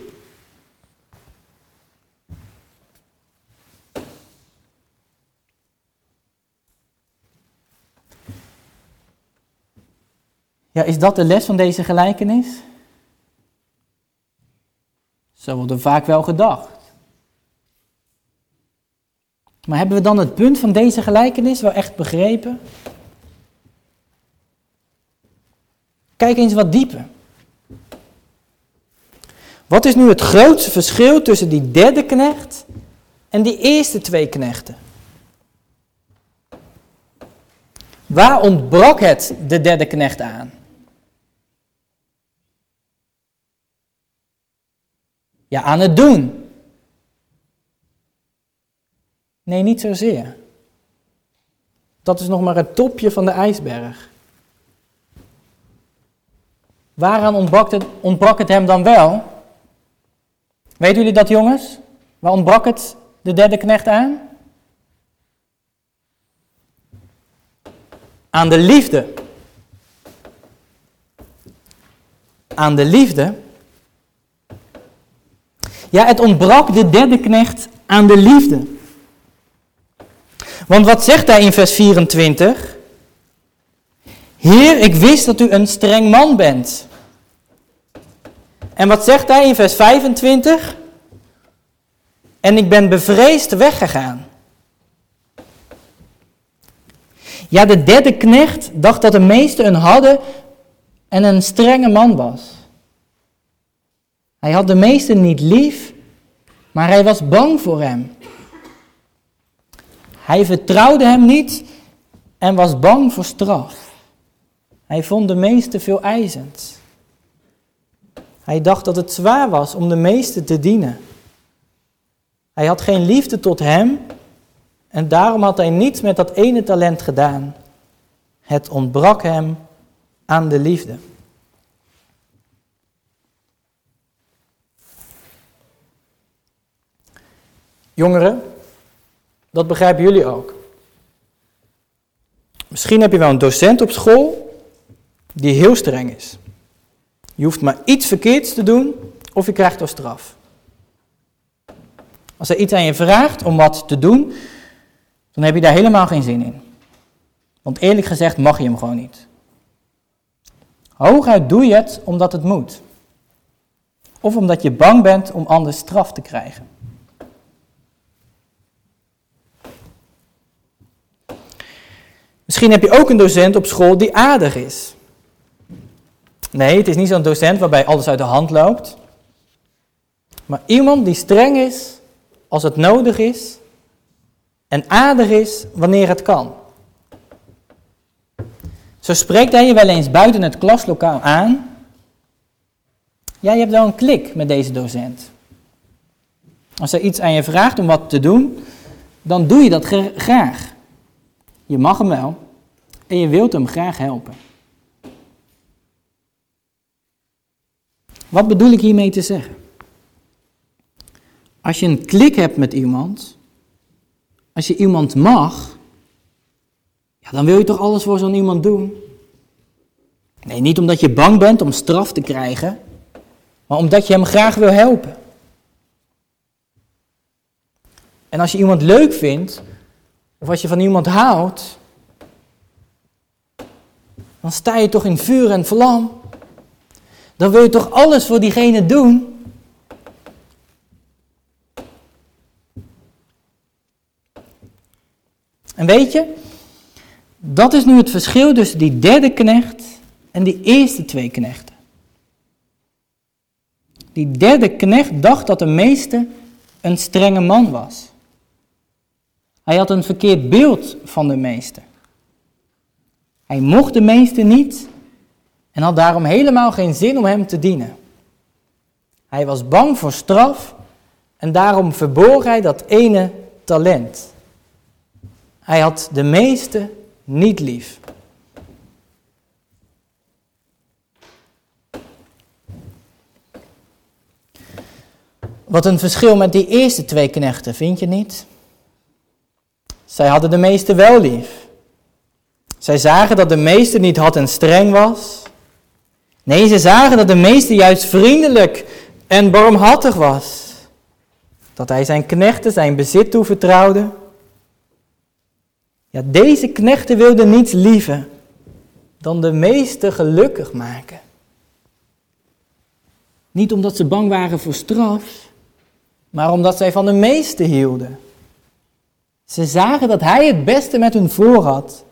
Ja, is dat de les van deze gelijkenis? Zo wordt er vaak wel gedacht. Maar hebben we dan het punt van deze gelijkenis wel echt begrepen? Kijk eens wat dieper. Wat is nu het grootste verschil tussen die derde knecht en die eerste twee knechten? Waar ontbrak het de derde knecht aan? Ja, aan het doen. Nee, niet zozeer. dat is nog maar het topje van de ijsberg. Waaraan ontbrak het, ontbrak het hem dan wel? Weten jullie dat, jongens? Waar ontbrak het de derde knecht aan? Aan de liefde. Aan de liefde. Ja, het ontbrak de derde knecht aan de liefde. Want wat zegt hij in vers 24? Heer, ik wist dat u een streng man bent. En wat zegt hij in vers 25? En ik ben bevreesd weggegaan. Ja, de derde knecht dacht dat de meesten een hadden en een strenge man was. Hij had de meesten niet lief, maar hij was bang voor hem. Hij vertrouwde hem niet en was bang voor straf. Hij vond de meesten veel eisend. Hij dacht dat het zwaar was om de meesten te dienen. Hij had geen liefde tot hem en daarom had hij niets met dat ene talent gedaan. Het ontbrak hem aan de liefde. Jongeren, dat begrijpen jullie ook. Misschien heb je wel een docent op school die heel streng is. Je hoeft maar iets verkeerds te doen of je krijgt er straf. Als hij iets aan je vraagt om wat te doen, dan heb je daar helemaal geen zin in. Want eerlijk gezegd mag je hem gewoon niet. Hooguit doe je het omdat het moet. Of omdat je bang bent om anders straf te krijgen. Misschien heb je ook een docent op school die aardig is. Nee, het is niet zo'n docent waarbij alles uit de hand loopt. Maar iemand die streng is als het nodig is en aardig is wanneer het kan. Zo spreekt hij je wel eens buiten het klaslokaal aan. Ja, je hebt wel een klik met deze docent. Als hij iets aan je vraagt om wat te doen, dan doe je dat graag. Je mag hem wel en je wilt hem graag helpen. Wat bedoel ik hiermee te zeggen? Als je een klik hebt met iemand, als je iemand mag, ja, dan wil je toch alles voor zo'n iemand doen? Nee, niet omdat je bang bent om straf te krijgen, maar omdat je hem graag wil helpen. En als je iemand leuk vindt, of als je van iemand houdt, dan sta je toch in vuur en vlam. Dan wil je toch alles voor diegene doen. En weet je, dat is nu het verschil tussen die derde knecht en die eerste twee knechten. Die derde knecht dacht dat de meeste een strenge man was. Hij had een verkeerd beeld van de meeste. Hij mocht de meeste niet en had daarom helemaal geen zin om hem te dienen. Hij was bang voor straf en daarom verborg hij dat ene talent. Hij had de meeste niet lief. Wat een verschil met die eerste twee knechten, vind je niet? Zij hadden de meeste wel lief. Zij zagen dat de meester niet had en streng was. Nee, ze zagen dat de meester juist vriendelijk en barmhartig was. Dat hij zijn knechten zijn bezit toevertrouwde. Ja, deze knechten wilden niets liever dan de meester gelukkig maken. Niet omdat ze bang waren voor straf, maar omdat zij van de meeste hielden. Ze zagen dat hij het beste met hun voor had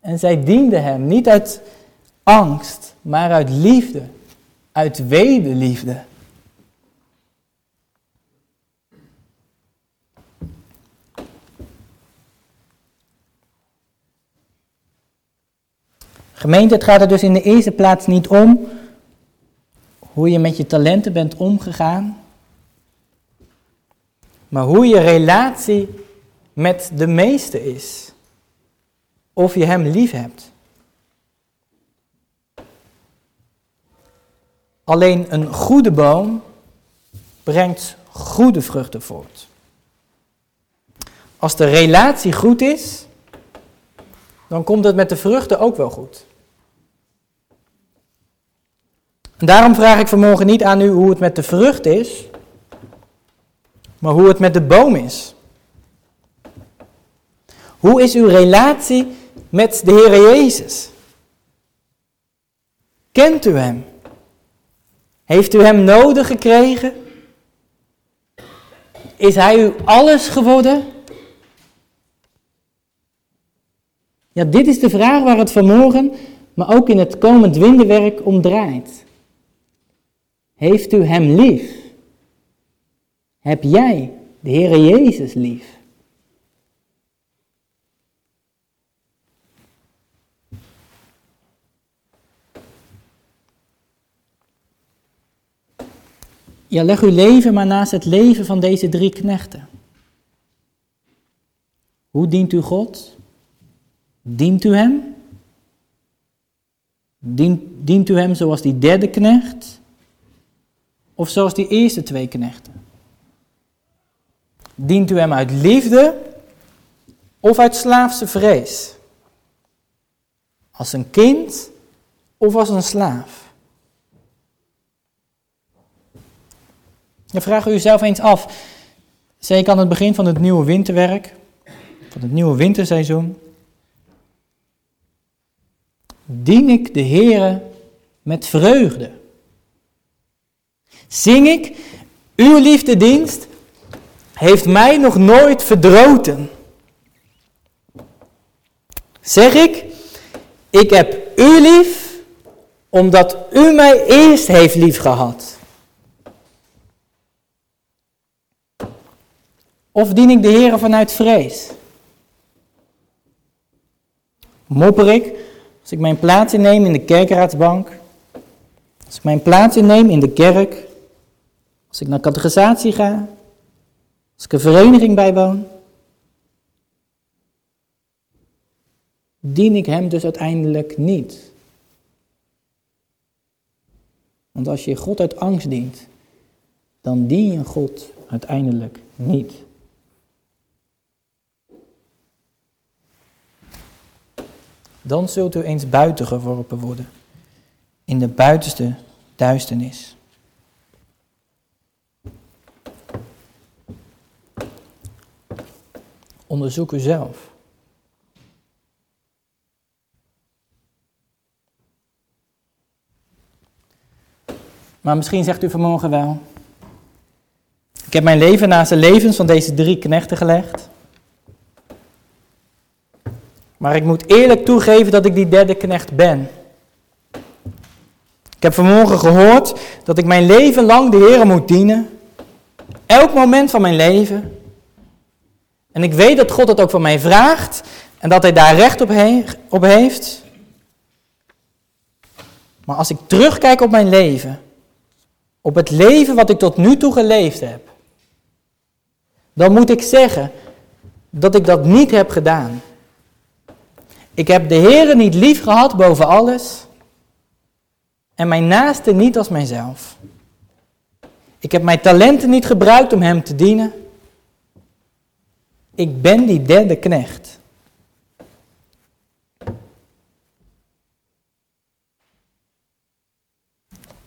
en zij dienden hem niet uit angst, maar uit liefde, uit wederliefde. Gemeente, het gaat er dus in de eerste plaats niet om hoe je met je talenten bent omgegaan, maar hoe je relatie met de meeste is. of je hem lief hebt. Alleen een goede boom brengt goede vruchten voort. Als de relatie goed is, dan komt het met de vruchten ook wel goed. En daarom vraag ik vanmorgen niet aan u hoe het met de vrucht is, maar hoe het met de boom is. Hoe is uw relatie met de Heer Jezus? Kent u Hem? Heeft u Hem nodig gekregen? Is Hij u alles geworden? Ja, dit is de vraag waar het vanmorgen, maar ook in het komend winterwerk om draait. Heeft u Hem lief? Heb jij de Heere Jezus lief? Ja, leg uw leven maar naast het leven van deze drie knechten. Hoe dient u God? Dient u Hem? Dient, dient u Hem zoals die derde knecht? Of zoals die eerste twee knechten? Dient u Hem uit liefde of uit slaafse vrees? Als een kind of als een slaaf? Dan vraag u uzelf eens af, zeker aan het begin van het nieuwe winterwerk, van het nieuwe winterseizoen, dien ik de Heere met vreugde? Zing ik, uw liefdedienst heeft mij nog nooit verdroten? Zeg ik, ik heb u lief, omdat u mij eerst heeft lief Of dien ik de Heer vanuit vrees? Mopper ik als ik mijn plaats inneem in de kerkraadsbank? Als ik mijn plaats inneem in de kerk? Als ik naar catechisatie ga? Als ik een vereniging bijwoon? Dien ik hem dus uiteindelijk niet? Want als je God uit angst dient, dan dien je God uiteindelijk niet. Dan zult u eens buiten geworpen worden, in de buitenste duisternis. Onderzoek uzelf. Maar misschien zegt u vanmorgen wel, ik heb mijn leven naast de levens van deze drie knechten gelegd. Maar ik moet eerlijk toegeven dat ik die derde knecht ben. Ik heb vanmorgen gehoord dat ik mijn leven lang de Heer moet dienen. Elk moment van mijn leven. En ik weet dat God het ook van mij vraagt en dat Hij daar recht op, op heeft. Maar als ik terugkijk op mijn leven, op het leven wat ik tot nu toe geleefd heb, dan moet ik zeggen dat ik dat niet heb gedaan. Ik heb de Heere niet lief gehad boven alles en mijn naaste niet als mijzelf. Ik heb mijn talenten niet gebruikt om Hem te dienen. Ik ben die derde knecht.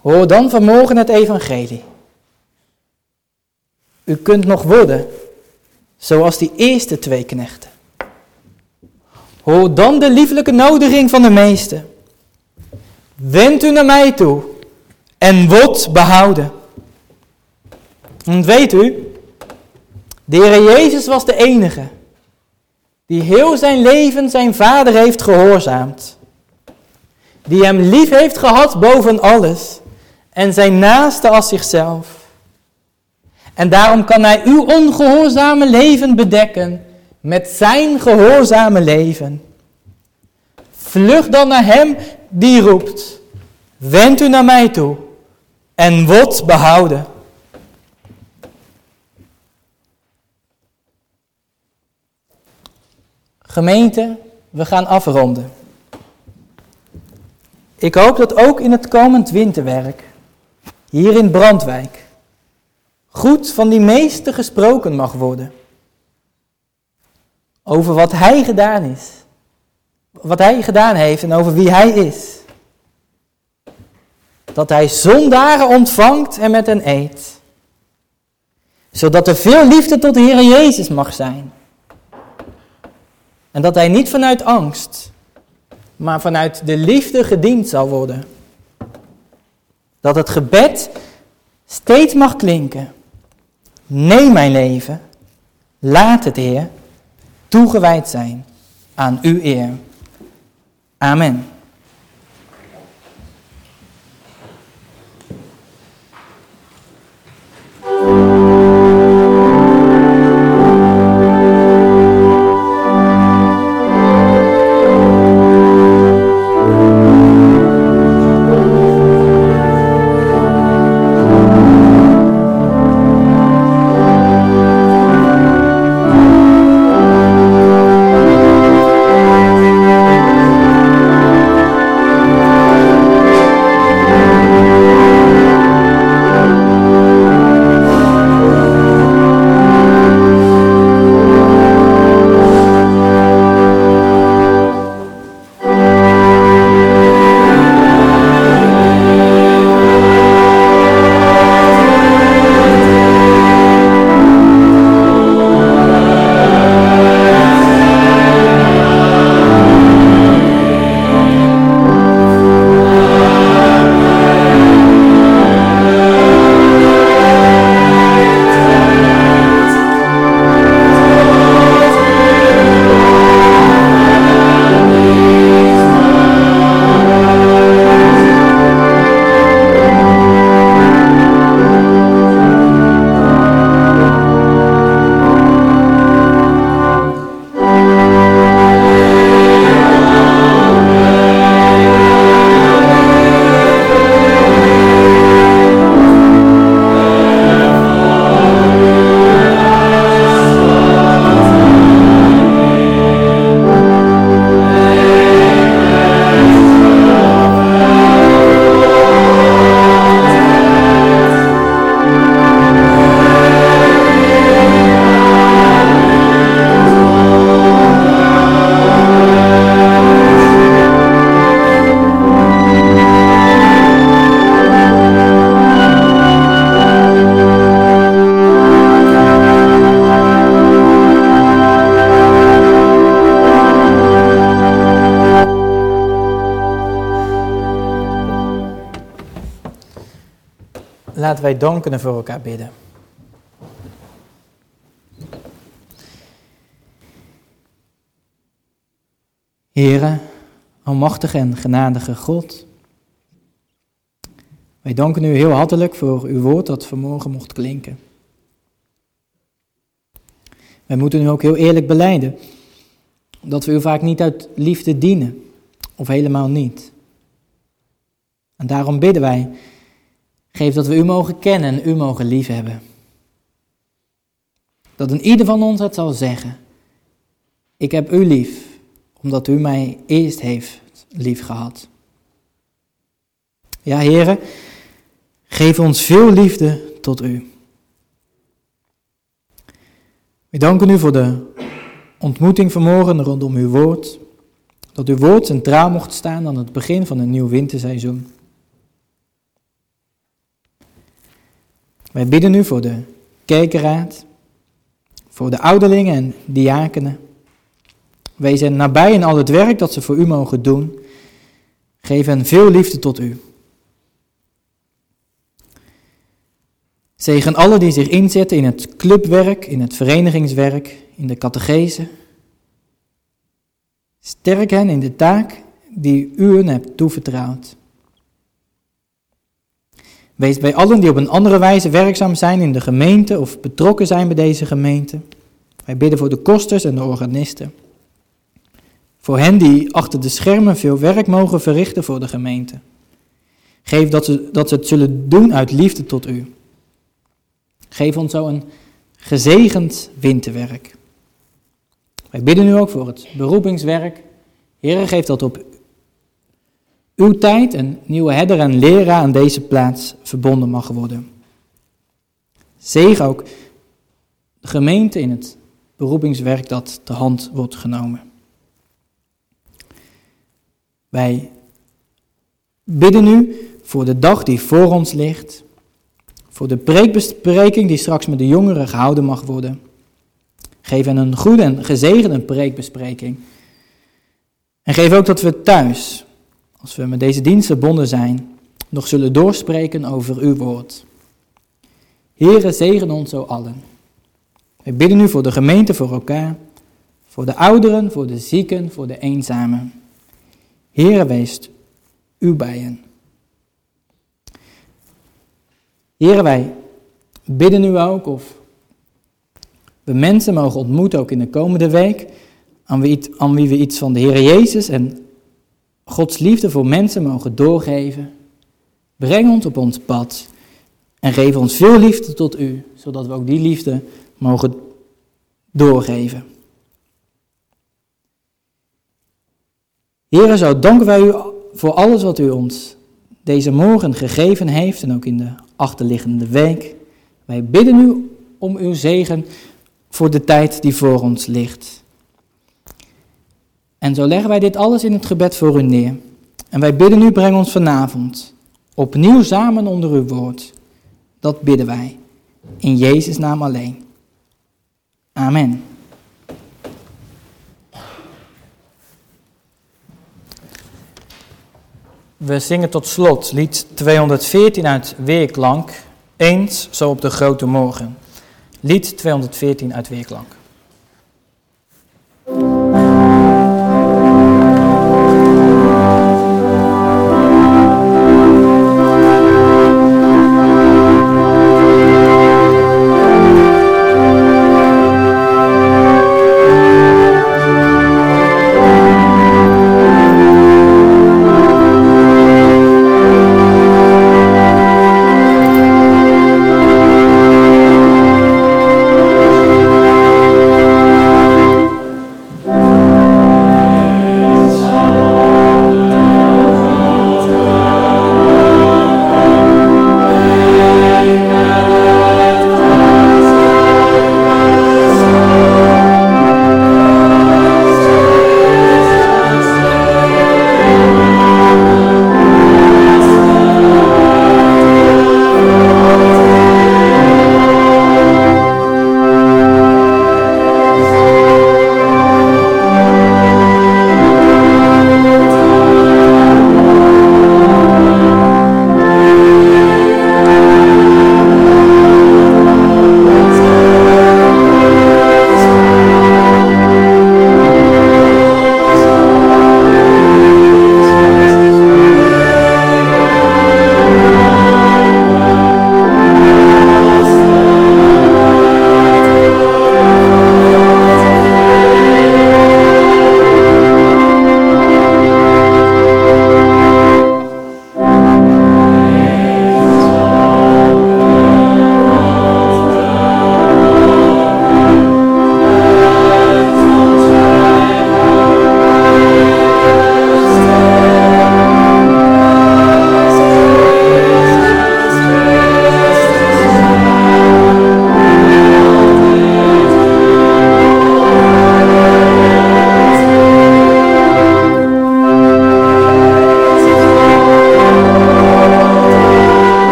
Hoor dan vanmorgen het evangelie. U kunt nog worden zoals die eerste twee knechten. Hoor dan de lieflijke nodiging van de meeste. Wend u naar mij toe en wordt behouden. Want weet u, de Heer Jezus was de enige die heel zijn leven zijn vader heeft gehoorzaamd. Die hem lief heeft gehad boven alles en zijn naaste als zichzelf. En daarom kan hij uw ongehoorzame leven bedekken met zijn gehoorzame leven. Vlucht dan naar hem die roept, wend u naar mij toe en wordt behouden. Gemeente, we gaan afronden. Ik hoop dat ook in het komend winterwerk, hier in Brandwijk, goed van die meester gesproken mag worden. Over wat hij gedaan is. Wat hij gedaan heeft en over wie hij is. Dat hij zondaren ontvangt en met hen eet. Zodat er veel liefde tot de Heer Jezus mag zijn. En dat hij niet vanuit angst, maar vanuit de liefde gediend zal worden. Dat het gebed steeds mag klinken. Neem mijn leven, laat het Heer toegewijd zijn aan uw eer. Amen. Laten wij danken en voor elkaar bidden. Here, almachtige en genadige God. Wij danken u heel hartelijk voor uw woord dat vanmorgen mocht klinken. Wij moeten u ook heel eerlijk beleiden dat we u vaak niet uit liefde dienen, of helemaal niet. En daarom bidden wij Geef dat we u mogen kennen en u mogen liefhebben. Dat een ieder van ons het zal zeggen. Ik heb u lief, omdat u mij eerst heeft lief gehad. Ja, heren, geef ons veel liefde tot u. We danken u voor de ontmoeting vanmorgen rondom uw woord. Dat uw woord centraal mocht staan aan het begin van een nieuw winterseizoen. Wij bidden nu voor de kerkenraad, voor de ouderlingen en diakenen. Wees hen nabij in al het werk dat ze voor u mogen doen. Geef hen veel liefde tot u. Zegen alle die zich inzetten in het clubwerk, in het verenigingswerk, in de catechese. Sterk hen in de taak die u hen hebt toevertrouwd. Wees bij allen die op een andere wijze werkzaam zijn in de gemeente of betrokken zijn bij deze gemeente. Wij bidden voor de kosters en de organisten. Voor hen die achter de schermen veel werk mogen verrichten voor de gemeente. Geef dat ze, dat ze het zullen doen uit liefde tot u. Geef ons zo een gezegend winterwerk. Wij bidden nu ook voor het beroepingswerk, Heere, geef dat op uw tijd een nieuwe herder en leraar aan deze plaats verbonden mag worden. Zeg ook de gemeente in het beroepingswerk dat te hand wordt genomen. Wij bidden u voor de dag die voor ons ligt, voor de preekbespreking die straks met de jongeren gehouden mag worden. Geef hen een goede en gezegende preekbespreking. En geef ook dat we thuis, als we met deze dienst verbonden zijn, nog zullen doorspreken over uw woord. Heere, zegen ons zo allen. Wij bidden nu voor de gemeente, voor elkaar, voor de ouderen, voor de zieken, voor de eenzamen. Heere, wees u bijen. Heere, wij bidden u ook of we mensen mogen ontmoeten, ook in de komende week, aan wie, aan wie we iets van de Heer Jezus en Gods liefde voor mensen mogen doorgeven. Breng ons op ons pad en geef ons veel liefde tot u, zodat we ook die liefde mogen doorgeven. Heer, zo danken wij u voor alles wat u ons deze morgen gegeven heeft en ook in de achterliggende week. Wij bidden u om uw zegen voor de tijd die voor ons ligt. En zo leggen wij dit alles in het gebed voor u neer. En wij bidden u, breng ons vanavond opnieuw samen onder uw woord. Dat bidden wij. In Jezus' naam alleen. Amen. We zingen tot slot lied 214 uit Weerklank, eens zo op de grote morgen. Lied 214 uit Weerklank.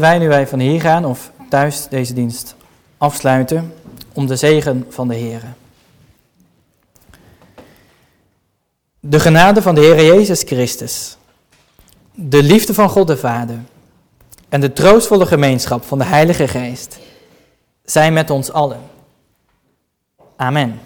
Wij nu wij van hier gaan of thuis deze dienst afsluiten om de zegen van de Heer. De genade van de Heer Jezus Christus, de liefde van God de Vader en de troostvolle gemeenschap van de Heilige Geest zijn met ons allen. Amen.